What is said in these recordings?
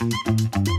Música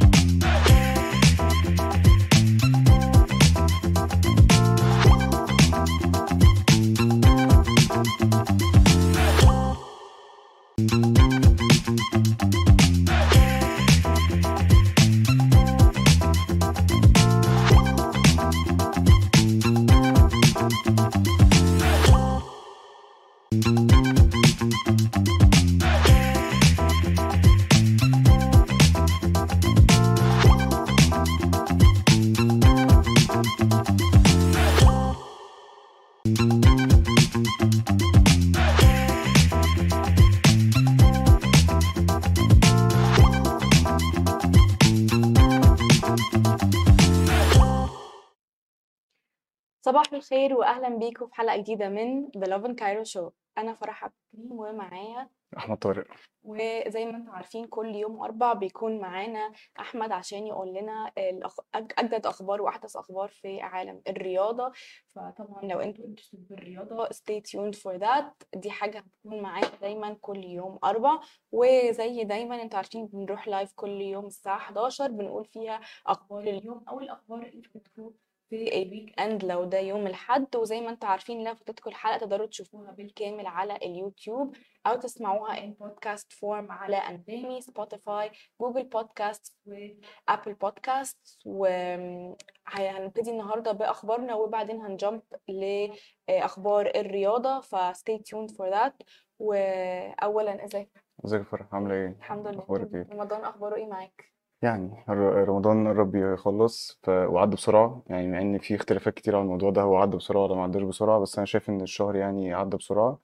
الخير واهلا بيكم في حلقة جديدة من Love in Cairo Show. أنا فرح عبد الكريم ومعايا أحمد طارق. وزي ما أنتم عارفين كل يوم أربع بيكون معانا أحمد عشان يقول لنا الأخ... أجدد أخبار وأحدث أخبار في عالم الرياضة. فطبعا لو أنتوا interested بالرياضة stay tuned for that. دي حاجة هتكون معانا دايما كل يوم أربع. وزي دايما أنتوا عارفين بنروح لايف كل يوم الساعة 11 بنقول فيها أخبار اليوم أو الأخبار اللي بتكون في ال weekend لو ده يوم الحد وزي ما أنتم عارفين لو فاتتكم الحلقة تقدروا تشوفوها بالكامل على اليوتيوب أو تسمعوها in podcast form على أنغامي سبوتيفاي Google Podcast و Apple Podcast وهنبتدي النهارده بأخبارنا وبعدين هن jump لأخبار الرياضة فا stay tuned for that واولا إزيك ازيك فرح؟ عاملة إيه؟ الحمد لله أخبارك إيه؟ رمضان أخباره إيه معاك؟ يعني ر- رمضان قرب يخلص ف... وعدى بسرعة يعني مع إن في اختلافات كتير على الموضوع ده هو عدى بسرعة ولا ما عداش بسرعة بس أنا شايف إن الشهر يعني عدى بسرعة.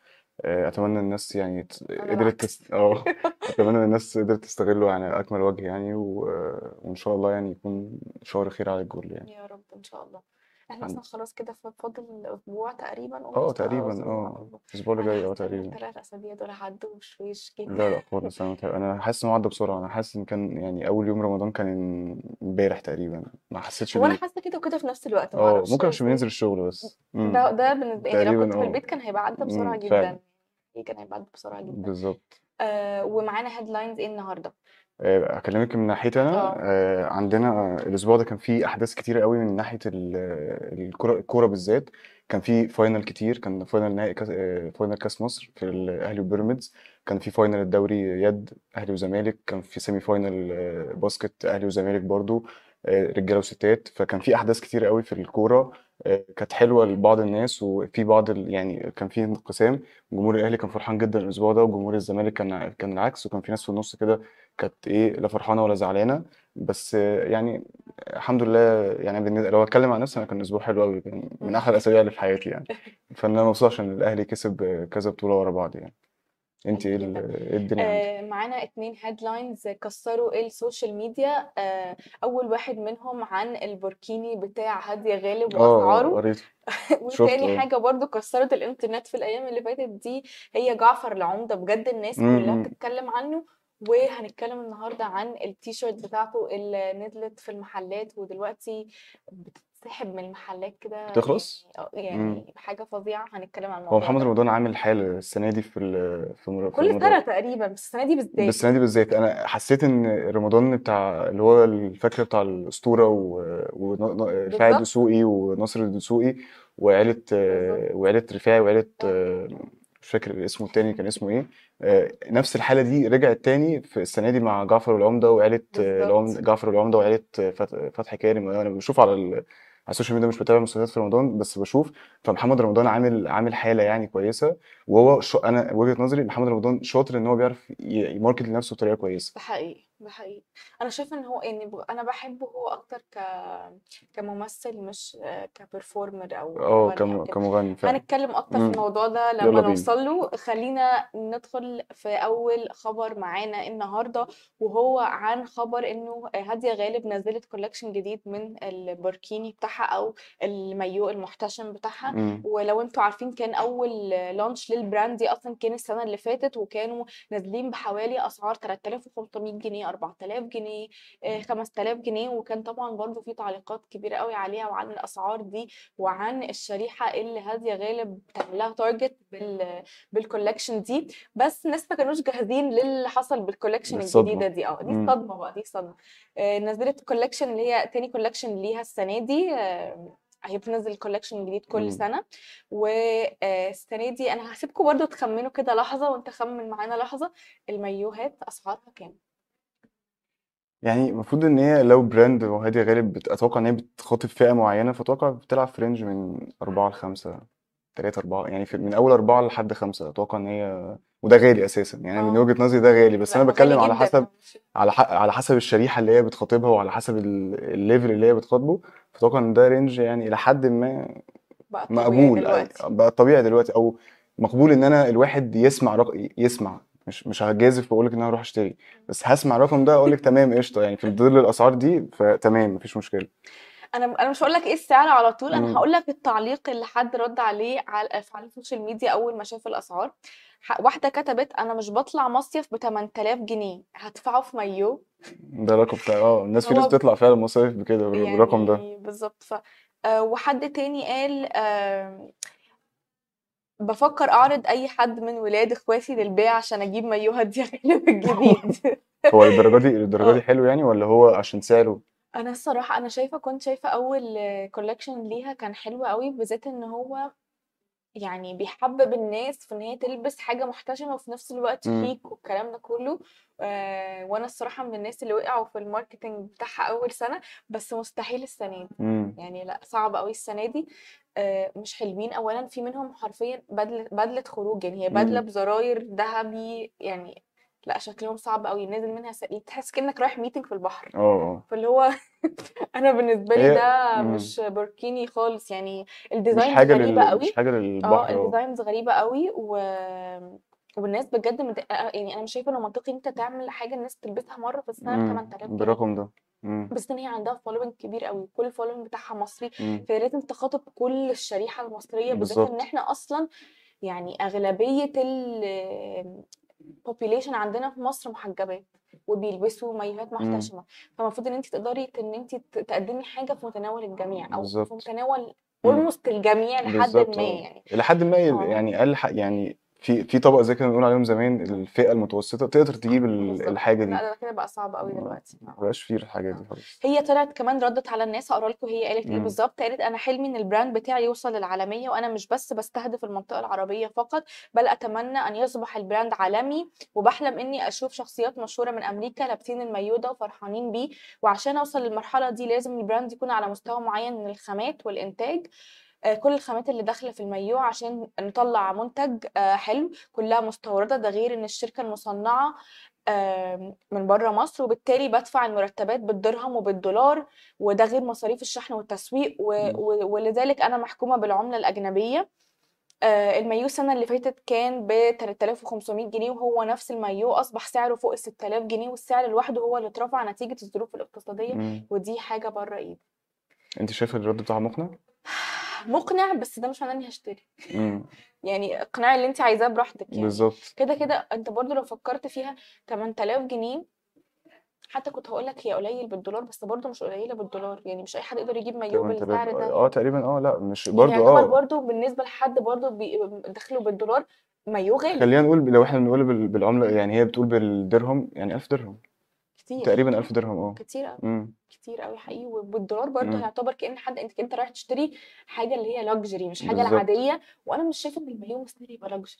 آه، أتمنى الناس يعني ت- أنا قدرت العكس تست... آه أتمنى الناس قدرت تستغله يعني أكمل وجه يعني و... وإن شاء الله يعني يكون شهر خير على الكل يعني. يا رب إن شاء الله. إحنا عن- أصلا خلاص كده فاضل أسبوع تقريبا آه تقريبا آه الأسبوع اللي جاي آه تقريبا. الثلاث اسابيع دول عدوا بشويش لا جدا لا خالص أنا أنا حاسس انه عدى بسرعة. أنا حاسس إن كان يعني أول يوم رمضان كان امبارح تقريبا. ما حسيتش هو أنا بيه حاسة كده وكده في نفس الوقت ما آه أعرفش ممكن عشان إزاي بننزل الشغل بس. ده امم ده بالنسبة يعني لو تقريبا كنت في آه. البيت كان هيبقى عدى بسرعة امم فعلا. جدا. إيه كان هيبقى عدى بسرعة جدا. بالظبط. آه ومعانا هيدلاينز إيه النهارده؟ آه، أكلمك من ناحيتي أنا. آه. آه، عندنا الأسبوع ده كان فيه أحداث كتيرة قوي من ناحية الكورة بالذات. كان في final كتير كان final نهائي كاس آه، final كاس مصر في الأهلي وبيراميدز. كان في final الدوري يد أهلي وزمالك. كان في semi final آه، basket أهلي وزمالك برضو آه، رجالة وستات. فكان في أحداث كتير قوي في الكورة. آه، كانت حلوة لبعض الناس وفي بعض ال... يعني كان في انقسام. جمهور الأهلي كان فرحان جدا الأسبوع ده وجمهور الزمالك كان كان العكس وكان في ناس في النص كده كانت إيه لا فرحانة ولا زعلانة. بس يعني الحمد لله يعني لو اتكلم عن نفسي أنا كان أسبوع حلو قوي من أحلى الأسابيع اللي في حياتي يعني. فانا مبسوط عشان الأهلي كسب كذا بطولة ورا بعض يعني. انت إيه إيه الدنيا آه معانا اتنين headlines كسروا ال social media آه أول واحد منهم عن البوركيني بتاع هادية غالب آه وأسعاره. وتاني حاجة برضو كسرت الإنترنت في الأيام اللي فاتت دي هي جعفر العمدة. بجد الناس كلها بتتكلم عنه. وهنتكلم النهاردة عن التيشيرت بتاعته اللي نزلت في المحلات ودلوقتي بتتسحب من المحلات كده بتخلص؟ يعني آه، امم. يعني حاجة فظيعة هنتكلم عن هو الموضوع محمد ده. رمضان عامل حالة السنة دي في ال- في مر- كل سنة تقريبا بس السنة دي بس بالذات. السنة دي بالذات. أنا حسيت إن رمضان بتاع اللي هو الفاكر بتاع الأسطورة ورفاعي بالظبط الدسوقي وناصر الدسوقي وعيلة بالظبط وعيلة رفاعي وعيلة آه. مش فاكر اسمه التاني كان اسمه آه، نفس الحالة دي رجعت تاني في السنة دي مع جعفر العمدة وعيلة بالظبط العمدة جعفر العمدة وعيلة فت- فتحي كارم أنا بشوف. على ال social media مش بتابع مسلسلات في رمضان بس بشوف فمحمد رمضان عامل عامل حالة يعني كويسة وهو show أنا وجهة نظري محمد رمضان شاطر إن هو بيعرف ي market لنفسه بطريقة كويسة. ده حقيقي. ده حقيقي. أنا شايفة إن هو يعني ب- أنا بحبه هو أكتر ك كممثل مش آه، ك performer أو آه كم... كمغني فعلا. هنتكلم أكتر في الموضوع ده لما نوصل له خلينا ندخل في أول خبر معانا النهارده وهو عن خبر إنه هادية غالب نزلت collection جديد من البوركيني بتاعها أو المايو المحتشم بتاعها. امم ولو أنتوا عارفين كان أول launch لل brand دي أصلا كان السنة اللي فاتت وكانوا نازلين بحوالي أسعار 3500 جنيه جنيه 4000 جنيه آه، 5000 جنيه وكان طبعا برضو في تعليقات كبيرة قوي عليها وعن الأسعار دي وعن الشريحة اللي هادية غالب بتعمل لها target بال بال collection دي. بس الناس ما كانوش جاهزين للي حصل بال collection الجديدة الصدمة دي. آه دي الصدمة بقى دي الصدمة. آه، نزلت collection اللي هي تاني collection ليها السنة دي آه، هي بتنزل collection جديد كل امم سنة. والسنة دي أنا هسيبكم برضو تخمنوا كده لحظة وأنت خمن معانا لحظة. المايوهات أسعارها كام؟ يعني المفروض إن هي لو brand وهادية غالب بت- أتوقع إن هي بتخاطب فئة معينة فأتوقع بتلعب في range من أربعة لخمسة تلاتة أربعة يعني في من أول أربعة لحد خمسة أتوقع إن هي وده غالي أساسا. يعني من آه. وجهة نظري ده غالي بس أنا هو غالي بتكلم على جدا. حسب على ح... على حسب الشريحة اللي هي بتخاطبها وعلى حسب ال- ال level اللي هي بتخاطبه. فأتوقع إن ده range يعني إلى حد ما بقى طبيعي مقبول أي- دلوقتي. بقى طبيعي دلوقتي أو مقبول إن أنا الواحد يسمع رق... يسمع. مش مش هجازف وأقول لك إن أنا هروح أشتري. بس هسمع الرقم ده أقول لك تمام قشطة. يعني في ظل الأسعار دي فتمام مفيش مشكلة. أنا أنا مش هقول لك إيه السعر على طول أنا هقول لك التعليق اللي حد رد عليه على على ال social media أول ما شاف الأسعار. واحدة كتبت أنا مش بطلع مصيف ب 8000 جنيه هدفعه في مايو. ده رقم بتاع آه الناس في ناس بتطلع فعلا مصايف بكده بالرقم ده. يعني بالظبط. ف آه، وحد تاني قال آه، بفكر أعرض أي حد من ولاد إخواتي للبيع عشان أجيب مايو هادية غالب الجديد. هو للدرجة دي للدرجة دي آه. حلو يعني ولا هو عشان سعره؟ أنا الصراحة أنا شايفة كنت شايفة أول collection ليها كان حلو قوي بالذات إن هو يعني بيحبب الناس في إن هي تلبس حاجة محتشمة وفي نفس الوقت شيك والكلام ده كله. آه وأنا الصراحة من الناس اللي وقعوا في ال marketing بتاعها أول سنة بس مستحيل السنة دي. يعني لأ صعب قوي السنة دي. آه مش حلوين. اولا في منهم حرفيا بدله بدله خروج يعني هي بدله بزراير ذهبي يعني لا شكلهم صعب قوي نازل منها س... تحس كأنك رايح meeting في البحر. آه آه. فاللي هو أنا بالنسبة لي ده مش بوركيني خالص. يعني مش ال designs حاجة غريبة لل... مش قوي حاجة آه للبحر آه ال designs غريبة قوي و... والناس بجد مد... آه، يعني أنا مش شايفة إنه منطقي أنت تعمل حاجة الناس تلبسها مرة في السنة ب امم 8000 جنيه. بالرقم ده. بس إن هي عندها following كبير قوي كل ال following بتاعها مصري فهي لازم تخاطب كل الشريحة المصرية بالذات إن إحنا أصلا يعني أغلبية ال population عندنا في مصر محجبات وبيلبسوا مايوهات محتشمة. فالمفروض إن انت تقدري إن انت تقدمي حاجة في متناول الجميع أو في بالظبط. متناول almost الجميع لحد ما آه. يعني. إلى حد ما يعني أقل ح- يعني في في طبقة زي كده بنقول عليهم زمان الفئة المتوسطة تقدر تجيب ال- بالظبط. الحاجة لا دي ده كده بقى صعب قوي دلوقتي. ما بقاش فيه الحاجة دي خالص. هي طلعت كمان ردت على الناس هقرا لكم هي قالت إيه. بالظبط قالت أنا حلمي إن البراند بتاعي يوصل للعالمية وأنا مش بس بستهدف المنطقة العربية فقط بل أتمنى أن يصبح ال brand عالمي وبحلم إني أشوف شخصيات مشهورة من أمريكا لابسين المايو ده وفرحانين بيه. وعشان أوصل للمرحلة دي لازم ال brand يكون على مستوى معين من الخامات والإنتاج. آه، كل الخامات اللي داخلة في المايو عشان نطلع منتج آه، حلو كلها مستوردة. ده غير إن الشركة المصنعة من بره مصر وبالتالي بدفع المرتبات بالدرهم وبالدولار وده غير مصاريف الشحن والتسويق و- ولذلك أنا محكومة بالعملة الأجنبية. آه، المايو السنة اللي فاتت كان ب 3500 جنيه وهو نفس المايو أصبح سعره فوق ال 6000 جنيه والسعر لوحده هو اللي اترفع نتيجة الظروف الاقتصادية ودي حاجة بره إيدي. أنت شايف الرد بتاعها مقنع؟ مقنع بس ده مش معناه إني هشتري. يعني اقنعي اللي انت عايزاه براحتك يعني. بالظبط. كده كده أنت برضو لو فكرت فيها 8000 جنيه حتى كنت هقول لك هي قليل بالدولار بس برضو مش قليلة بالدولار. يعني مش أي حد يقدر يجيب مايو 8000 بالسعر ده. آه تقريبا آه لأ مش يعني برضو يعتبر آه. برضو بالنسبة لحد برضو بي- دخله بالدولار مايو غالي. خلينا نقول لو إحنا بنقول بال- بالعملة يعني هي بتقول بالدرهم يعني 1000 درهم. كتير. تقريبا 1000 درهم آه. كتير قوي كتير قوي حقيقي. وبالدولار برضو امم هيعتبر كأن حد أنت انت رايح تشتري حاجة اللي هي luxury مش حاجة بالظبط. العادية. وأنا مش شايفة إن المايو مستاهل يبقى luxury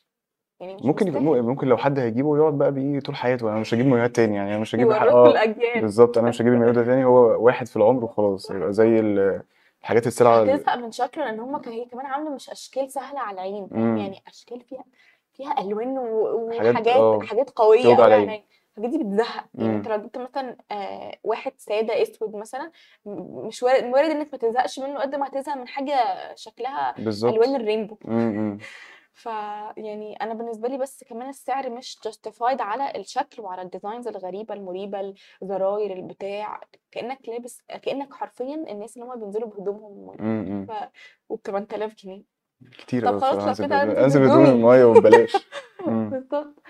يعني ممكن يبقى ممكن لو حد هيجيبه يقعد بقى بيه طول حياته. أنا مش هجيب مايوهات تاني يعني أنا مش هجيب آه. الأجيال. بالظبط أنا مش هجيب المايوه ده تاني. هو واحد في العمر وخلاص. يبقى زي ال- الحاجات السلعة ال- هتزهق من شكله لأن هم هي كمان عاملة مش أشكال سهلة على العين يعني أشكال فيها فيها ألوان و- حاجات وحاجات آه. حاجات قوية قوي على العين. الحاجات دي بتزهق. يعني أنت امم لو جبت مثلا آه واحد سادة أسود مثلا مش وارد وارد إنك ما تزهقش منه قد ما هتزهق من حاجة شكلها ألوان بالظبط ال rainbow. إمم ف يعني أنا بالنسبة لي بس كمان السعر مش justified على الشكل وعلى ال designs الغريبة المريبة الزراير البتاع. كأنك لابس كأنك حرفيا الناس اللي هم بينزلوا بهدومهم ف وب 8000 جنيه. كتير طب خلاص لو كده أنزل بهدوم المايه وببلاش. بالظبط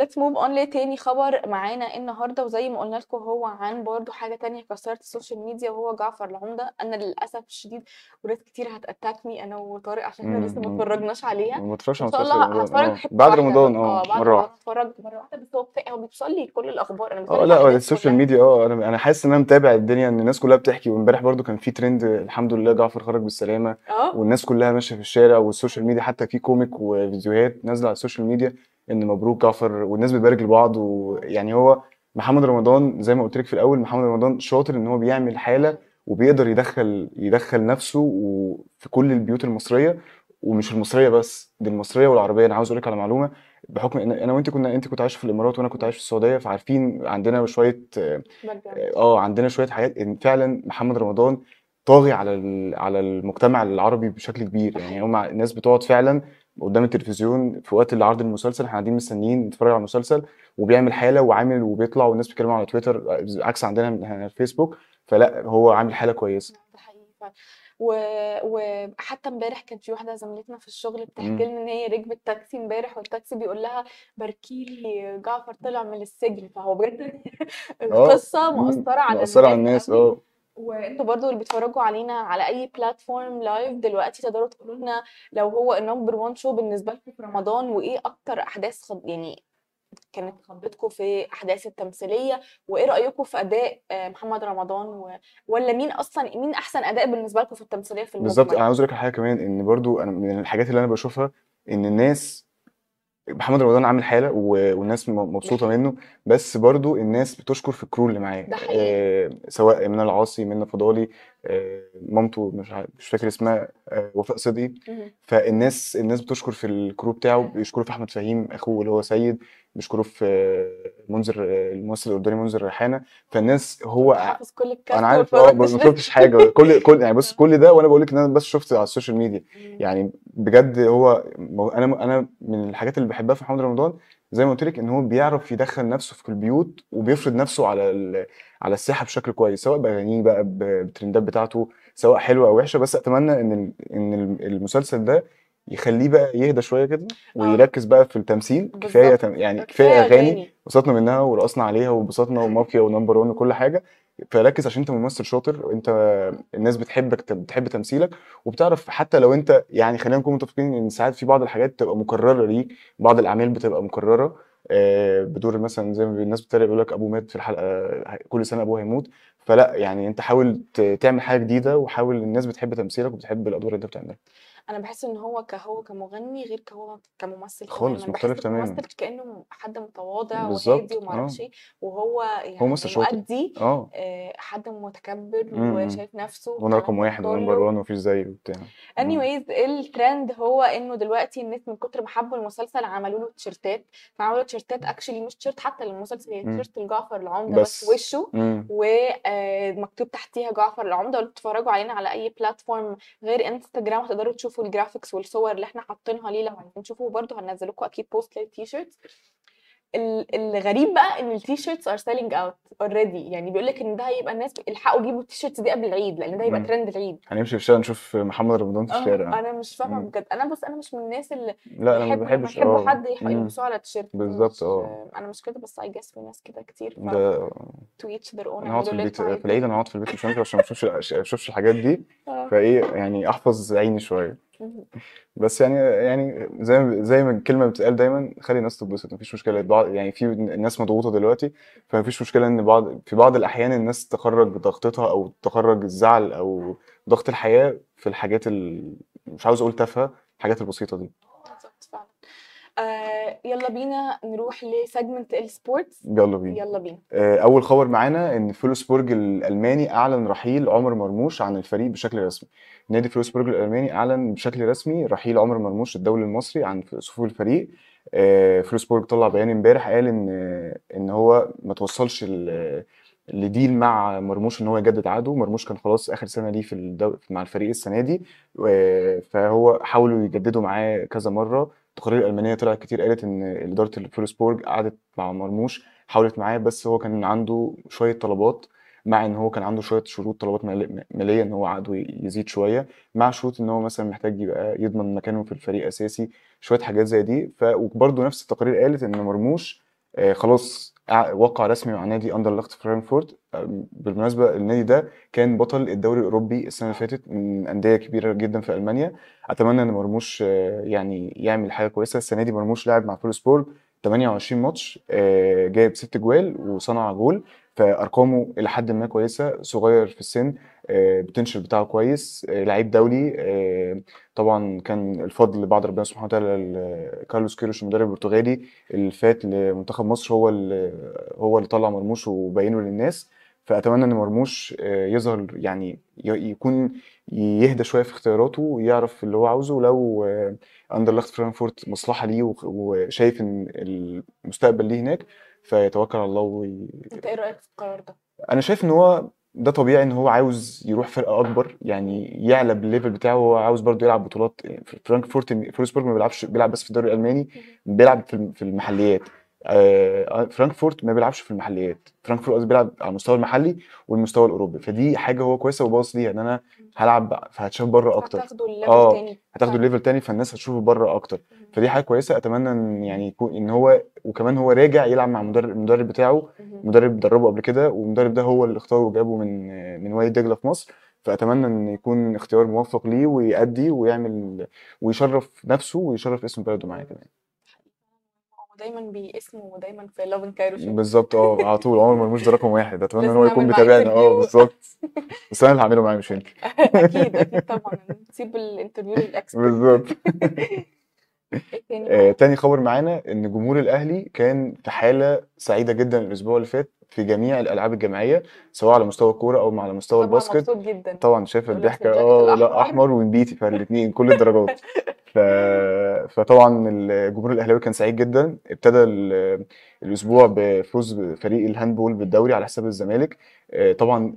let's move on لتاني خبر معانا النهارده، وزي ما قُلنا لكم هو عن برضه حاجة تانية كسرت السوشيال ميديا وهو جعفر العمدة، أنا للأسف الشديد وناس كتير me أنا وطارق عشان إمم، لسه ما. اتفرجناش عليها، ما اتفرجش على شاء الله هاتفرج آه، بعد رمضان آه، آه، رمضان واحدة. هاتفرج مرة واحدة. بس هو هو بيوصل لي كل لي لأ هو الأحداث السوشيال. ميديا آه، أنا أنا حاسس إن أنا متابع الدنيا إن الناس كلها بتحكي، وإمبارح برضه كان في trend الحمد لله جعفر خرج بالسلامة، آه. والناس كلها ماشية في الشارع والسوشيال ميديا حتى في comic وفيديوهات نازلة على السوشيال ميديا. إن مبروك جعفر والناس بتبارك لبعض، ويعني هو محمد رمضان زي ما قُلت لِك في الأول محمد رمضان شاطر إن هو بيعمل حالة وبيقدر يدخّل يدخّل نَفْسه وفي كل البيوت المصرية، ومش المصرية بس، دي المصرية والعربية، أنا عاوز أقول لِك على معلومة بحكم إن أنا وأنتِ كنا أنتِ كنتِ عايشة في الإمارات وأنا كنت عايش في السعودية، فعارفين عندنا background. آه، عندنا شوية حاجات إن فعلًا محمد رمضان طاغي على على المجتمع العربي بشكل كبير، يعني. هم الناس بتقعد فعلًا قدّام التلفزيون في وقت العرض المسلسل، إحنا قاعدين مستنيين نتفرج على المسلسل، وبيعمل حالة وعامل وبيطلع والناس بتتكلم على تويتر عكس عندنا من على الفيسبوك، فلأ هو عامل حالة كويسة. ده حقيقي فعلًا. و وحتى امبارح كانت في واحدة زميلتنا في الشغل بتحكي. لنا إن هي ركبت تاكسي امبارح والتاكسي بيقول لها باركي لي جعفر طلع من السجن، فهو بجد آه، القصة إمم، مأثرة على مأثرة على الناس الناس آه. وأنتم برضه اللي بيتفرجوا علينا على أي platform live دلوقتي تقدروا تقولوا لنا لو هو الnumber one show بالنسبة لكم في رمضان، وإيه أكتر أحداث خض يعني كانت خضتكم في أحداث التمثيلية، وإيه رأيكم في أداء آآ محمد رمضان و والّا مين أصلًا مين أحسن أداء بالنسبة لكم في التمثيلية في بالضبط، المجمل؟ أنا عاوز أقول لِك حاجة كمان إن برضه أنا من الحاجات اللي أنا باشوفها إن الناس محمد رمضان عامل حالة و والناس م ده مبسوطة حقيقي. منه، بس برضه الناس بتشكر في ال crew اللي معاه،. آآ سواء منى العاصي، منى فضالي، مامته مش مش فاكر اسمها آآ وفاء صدقي،. فالناس الناس بتشكر في ال crew بتاعه، بيشكروا في أحمد فهيم أخوه اللي هو سيد، بيشكروا في منذر الممثل الأردني منذر ريحانة، فالناس هو حافظ كل أنا وما عارف آه، اتفرجتش ما. شُفتش حاجة كل كل يعني آه. كل ده وأنا باقول لِك إن أنا بس شُفت على السوشيال ميديا،. يعني بجد هو م أنا من الحاجات اللي باحبها في محمد رمضان زي ما قُلت لِك إن هو بيعرف يدخّل نَفْسه في البيوت وبيفرض نَفْسه على على الساحة بشكل كويس، سواء بأغانيه بقى بالترندات بتاعته، سواء حلوة أو وحشة، بس ال إن ال المسلسل ده يخلّيه بقى يهدى شوية كده آه. ويركّز بقى في التمثيل، بالضبط، تم يعني أغاني أغاني. اتبسطنا منها ورقصنا عليها واتبسطنا ومافيا وNumber one وكل حاجة، فركّز عشان أنت ممثل شاطر، وأنت الناس بتحبك بتحب تمثيلك، وبتعرف حتى لو أنت يعني خلّينا نكون متفقين إن ساعات في بعض الحاجات بتبقى مكررة ليك، بعض الأعمال بتبقى مكررة آآ بدور مثلًا زي ما الناس بتتريق يقول لك أبوه مات في الحلقة ه كل سنة أبوه هيموت، فلأ يعني أنت حاول تعمل حاجة جديدة، وحاول الناس بتحب تمثيلك وبتحب الأدوار اللي أنت بتعملها. أنا باحس إن هو كهو كمغني غير كهو كممثل خالص باحس مختلف تمامًا. الممثل كأنه حد متواضع وهادي وما أعرفش آه. إيه، وهو هو يعني ممثل شاطر، مؤدي آه. آآ حد متكبر إمم، إمم. وشايف نَفْسه والكلام رقم ده 1 وNumber كله. one وما فيش زيي وبتاع. إمم. anyways ال trend هو إنه دلوقتي الناس من كتر ما حبوا المسلسل عملوا له تيشيرتات، فعملوا تيشيرتات actually مش تيشيرت حتى للمسلسل، هي إمم. تيشيرت لجعفر العمدة بس بس. وشه، إمم. وآآ مكتوب تحتيها جعفر العمدة، ولو بتتفرجوا علينا على أي platform غير إنستجرام هتقدروا تشوفوا ال graphics والصور اللي إحنا حاطينها ليه لو عايزين تشوفوا، وبرضه هننزل لكم أكيد post لل T-shirts. ال الغريب بقى إن ال T-shirts are selling out already يعني بيقول لك إن ده هيبقى الناس الحقوا جيبوا ال T-shirts دي قبل العيد، لإن ده هيبقى. ترند العيد. هنمشي في الشارع نشوف محمد رمضان في آه، الشارع. أنا مش فاهمة إمم. بجد، أنا بُص أنا مش من الناس اللي لأ أنا ما باحبش يحبوا آه. حد. يلبسوه على تيشيرت، بالضبط مش آه. أنا مش كده بس I guess في ناس كده كتير ده their own أنا هاقعد في البيت في العيد عايزينه. هاقعد في البيت مش عشان ما أشوفش الحاجات دي، آه. فإيه يعني أحفظ عيني شوية. بس يعني يعني زي ما زي ما الكلمة بتتقال دايمًا خلّي الناس تتبسط ما فيش مشكلة، بعض يعني في الناس مضغوطة دلوقتي، فما فيش مشكلة إن بعض في بعض الأحيان الناس تخرّج ضغطتها أو تخرّج الزعل أو ضغط الحياة في الحاجات ال مش عاوز أقول تافهة، الحاجات البسيطة دي. آآ يالّا بينا نروح ل segment ال sports يالّا بينا. يالّا بينا. آآ أول خبر معانا إن فولسبورج الألماني أعلن رحيل عمر مرموش عن الفريق بشكل رسمي. نادي فولسبورج الألماني أعلن بشكل رسمي رحيل عمر مرموش الدولي المصري عن صفوف الفريق. آآ فولسبورج طلّع بيان امبارح قال إن إن هو ما اتوصّلش ل لdeal مع مرموش إن هو يجدد عقده، مرموش كان خلاص آخر سنة ليه في الدو مع الفريق السنة دي، فهو حاولوا يجددوا معاه كذا مرّة، التقارير الألمانية طلعت كتير قالت إن إدارة الفولسبورج قعدت مع مرموش، حاولت معاه بس هو كان عنده شوية طلبات مع إن هو كان عنده شوية شروط طلبات مالي- مالية إن هو عقده يزيد شوية مع شروط إن هو مثلا محتاج يبقى يضمن مكانه في الفريق أساسي شوية حاجات زي دي ف وبرده نفس التقارير قالت إن مرموش آه، خلاص وقع رسمي مع نادي اينتراخت فرانكفورت. بالمناسبة النادي ده كان بطل الدوري الأوروبي السنة اللي فاتت من أندية كبيرة جدا في ألمانيا. أتمنى إن مرموش آه، يعني يعمل حاجة كويسة. السنة دي مرموش لعب مع فولسبورج 28 ماتش آه، جايب 6 جوال وصنع جول. فأرقامه إلى حد ما كويسة صغير في السن ال potential بتاعه كويس آه، لعيب دولي آه، طبعا كان الفضل لبعض ربنا سبحانه وتعالى كارلوس كيروش المدرب البرتغالي اللي فات لمنتخب مصر هو اللي هو اللي طلع مرموش وبينه للناس. فأتمنى إن مرموش آه، يظهر يعني يكون يهدى شوية في اختياراته ويعرف اللي هو عاوزه لو آه، اينتراخت فرانكفورت مصلحة ليه وشايف إن المستقبل ليه هناك. فيتوكل على الله وي... انت إيه رأيك في القرار ده؟ أنا شايف إن هو ده طبيعي إن هو عاوز يروح فرقة أكبر يعني يعلى بال level بتاعه هو عاوز برضه يلعب بطولات. فرانكفورت فولسبورج ما بيلعبش بيلعب بس في الدوري الألماني بيلعب في في المحليات. فرانكفورت ما بيلعبش في المحليات. فرانكفورت قصدي بيلعب على المستوى المحلي والمستوى الأوروبي. فدي حاجة هو كويسة وباص ليها إن أنا هلعب فهتشاف بره أكتر. هتاخدوا ال level آه تاني هتاخدوا فعلا. level تاني فالناس هتشوفه بره أكتر. فدي حاجة كويسة. أتمنى إن يعني يكون إن هو وكمان هو راجع يلعب مع مدرب المدرب بتاعه. مدرب دربه قبل كده والمدرب ده هو اللي اختاره وجابه من من وادي دجلة في مصر. فأتمنى إن يكون اختيار موفق ليه ويأدي ويعمل ويشرف نفسه ويشرف اسم بلده معاه كمان. دايما باسمه ودايما في Laughing Cairo show بالظبط آه على طول. عمر مرموش ده رقم واحد. أتمنى إن هو يكون بيتابعنا آه بالظبط. بس أنا اللي هعمله معاه مش أنت. أكيد أكيد طبعا. نسيب ال interview لل expert بالظبط. تاني آه، تاني خبر معانا إن جمهور الأهلي كان في حالة سعيدة جدا الأسبوع اللي فات. في جميع الألعاب الجماعية سواء على مستوى الكورة أو على مستوى طبعا ال basket. مبسوط جدا. طبعا شايف الضحكه آه لا أحمر ونبيتي فالاثنين كل الدرجات. ف... فطبعا الجمهور الأهلاوي كان سعيد جدا ابتدى ال... الأسبوع بفوز فريق ال handball بالدوري على حساب الزمالك. آه، طبعا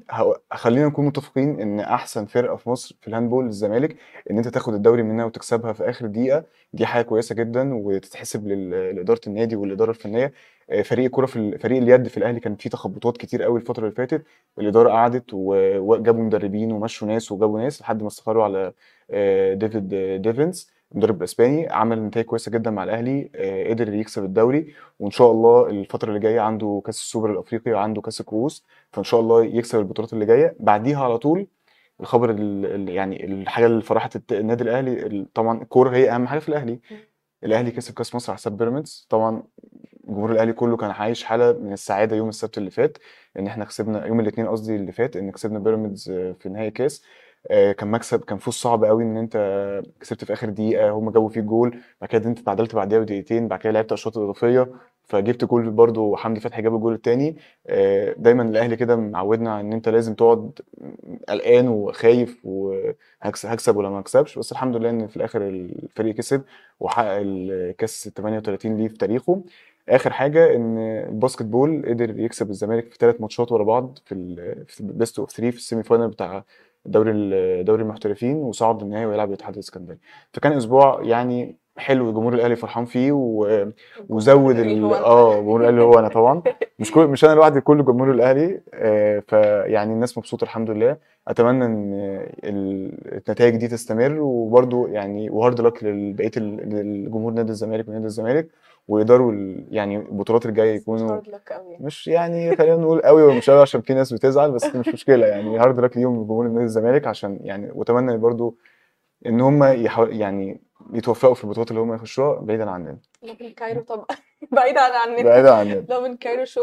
خلينا نكون متفقين إن أحسن فرقة في مصر في ال handball الزمالك إن أنت تاخد الدوري منها وتكسبها في آخر دقيقة. دي حاجة كويسة جدا وتتحسب لإدارة النادي والإدارة الفنية. آه، فريق الكوره في فريق اليد في الأهلي كان فيه تخبطات كتير قوي الفترة اللي فاتت. الإدارة قعدت وجابوا مدربين ومشوا ناس وجابوا ناس لحد ما استقروا على آه، ديفيد ديفيز المدرب الاسباني عمل نتائج كويسة جدا مع الأهلي آه، قدر يكسب الدوري وإن شاء الله الفترة اللي جاية عنده كأس السوبر الأفريقي وعنده كأس الكؤوس فإن شاء الله يكسب البطولات اللي جاية. بعديها على طول الخبر ال- ال- يعني الحاجة اللي فرحت النادي الأهلي ال- طبعا الكورة هي أهم حاجة في الأهلي. الأهلي كسب كأس مصر على حساب بيراميدز. طبعا جمهور الأهلي كله كان عايش حالة من السعادة يوم السبت اللي فات إن إحنا كسبنا يوم الاثنين قصدي اللي فات إن كسبنا بيراميدز في نهائي كاس. كان مكسب كان فوز صعب قوي إن أنت كسبت في آخر دقيقة هم جابوا فيك جول. بعد كده أنت تعادلت بعد دقيقه ودقيقتين بعد كده لعبت اشواط اضافيه فجبت جول برضه حمدي فتحي جاب الجول الثاني دايما الأهلي كده معودنا إن أنت لازم تقعد قلقان وخايف وهكسب ولا ما اكسبش بس الحمد لله إن في الآخر الفريق كسب وحقق الكاس 38 ليه في تاريخه. آخر حاجة إن ال basketball قدر يكسب الزمالك في ثلاث ماتشات ورا بعض في ال في ال best of 3 في ال semi final بتاع دوري دوري المحترفين وصعد للنهائي ويلعب الاتحاد الإسكندري. فكان أسبوع يعني حلو الجمهور الأهلي فرحان فيه و... وزود ال... آه جمهور الأهلي هو أنا طبعا. مش كل مش أنا لوحدي كل جمهور الأهلي آه فيعني الناس مبسوطة الحمد لله. أتمنى إن ال- النتائج دي تستمر وبرده يعني و hard luck لبقيه ال- للجمهور نادي الزمالك ونادي الزمالك. ويقدروا ال- يعني البطولات الجاية يكونوا مش يعني خلينا نقول قوي ومش قوي عشان في ناس بتزعل بس مش مشكلة. يعني hard luck ليهم جمهور نادي الزمالك عشان يعني وأتمنى برضو إن هم يعني يتوفقوا في البطولات اللي هم يخشوها بعيدا عننا. Lovin Cairo طبعا. بعيد عن عننا بعيدا عننا Lovin Cairo شو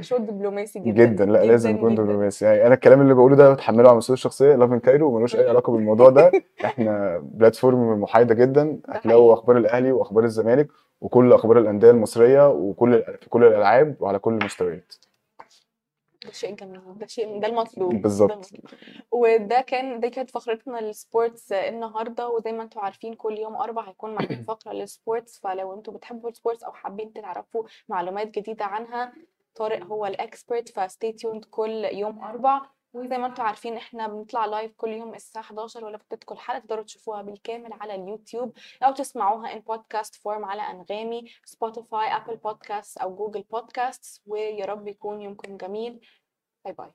شو دبلوماسي جدا. جدا. لا لازم يكون جدا. دبلوماسي يعني أنا الكلام اللي بقوله ده بتحمله على مسؤوليه الشخصية. Lovin Cairo وملوش أي علاقة بالموضوع ده. إحنا platform محايدة جدا. هتلاقوا. أخبار الأهلي وأخبار الزمالك وكل أخبار الأندية المصرية وكل في كل الألعاب وعلى كل المستويات. ده شيء جميل ده شيء ده المطلوب بالظبط. وده كان دي كانت فقرتنا لل sports النهارده وزي ما أنتم عارفين كل يوم أربع هيكون معانا فقرة لل sports فلو أنتم بتحبوا ال sports أو حابين تعرفوا معلومات جديدة عنها طارق هو ال expert ف stay tuned كل يوم أربع وزي ما أنتم عارفين إحنا بنطلع live كل يوم الساعة 11 ولو فاتتكم حلقة تقدروا تشوفوها بالكامل على اليوتيوب أو تسمعوها in podcast form على أنغامي Spotify Apple Podcast أو Google Podcast ويا رب يكون يومكم جميل bye bye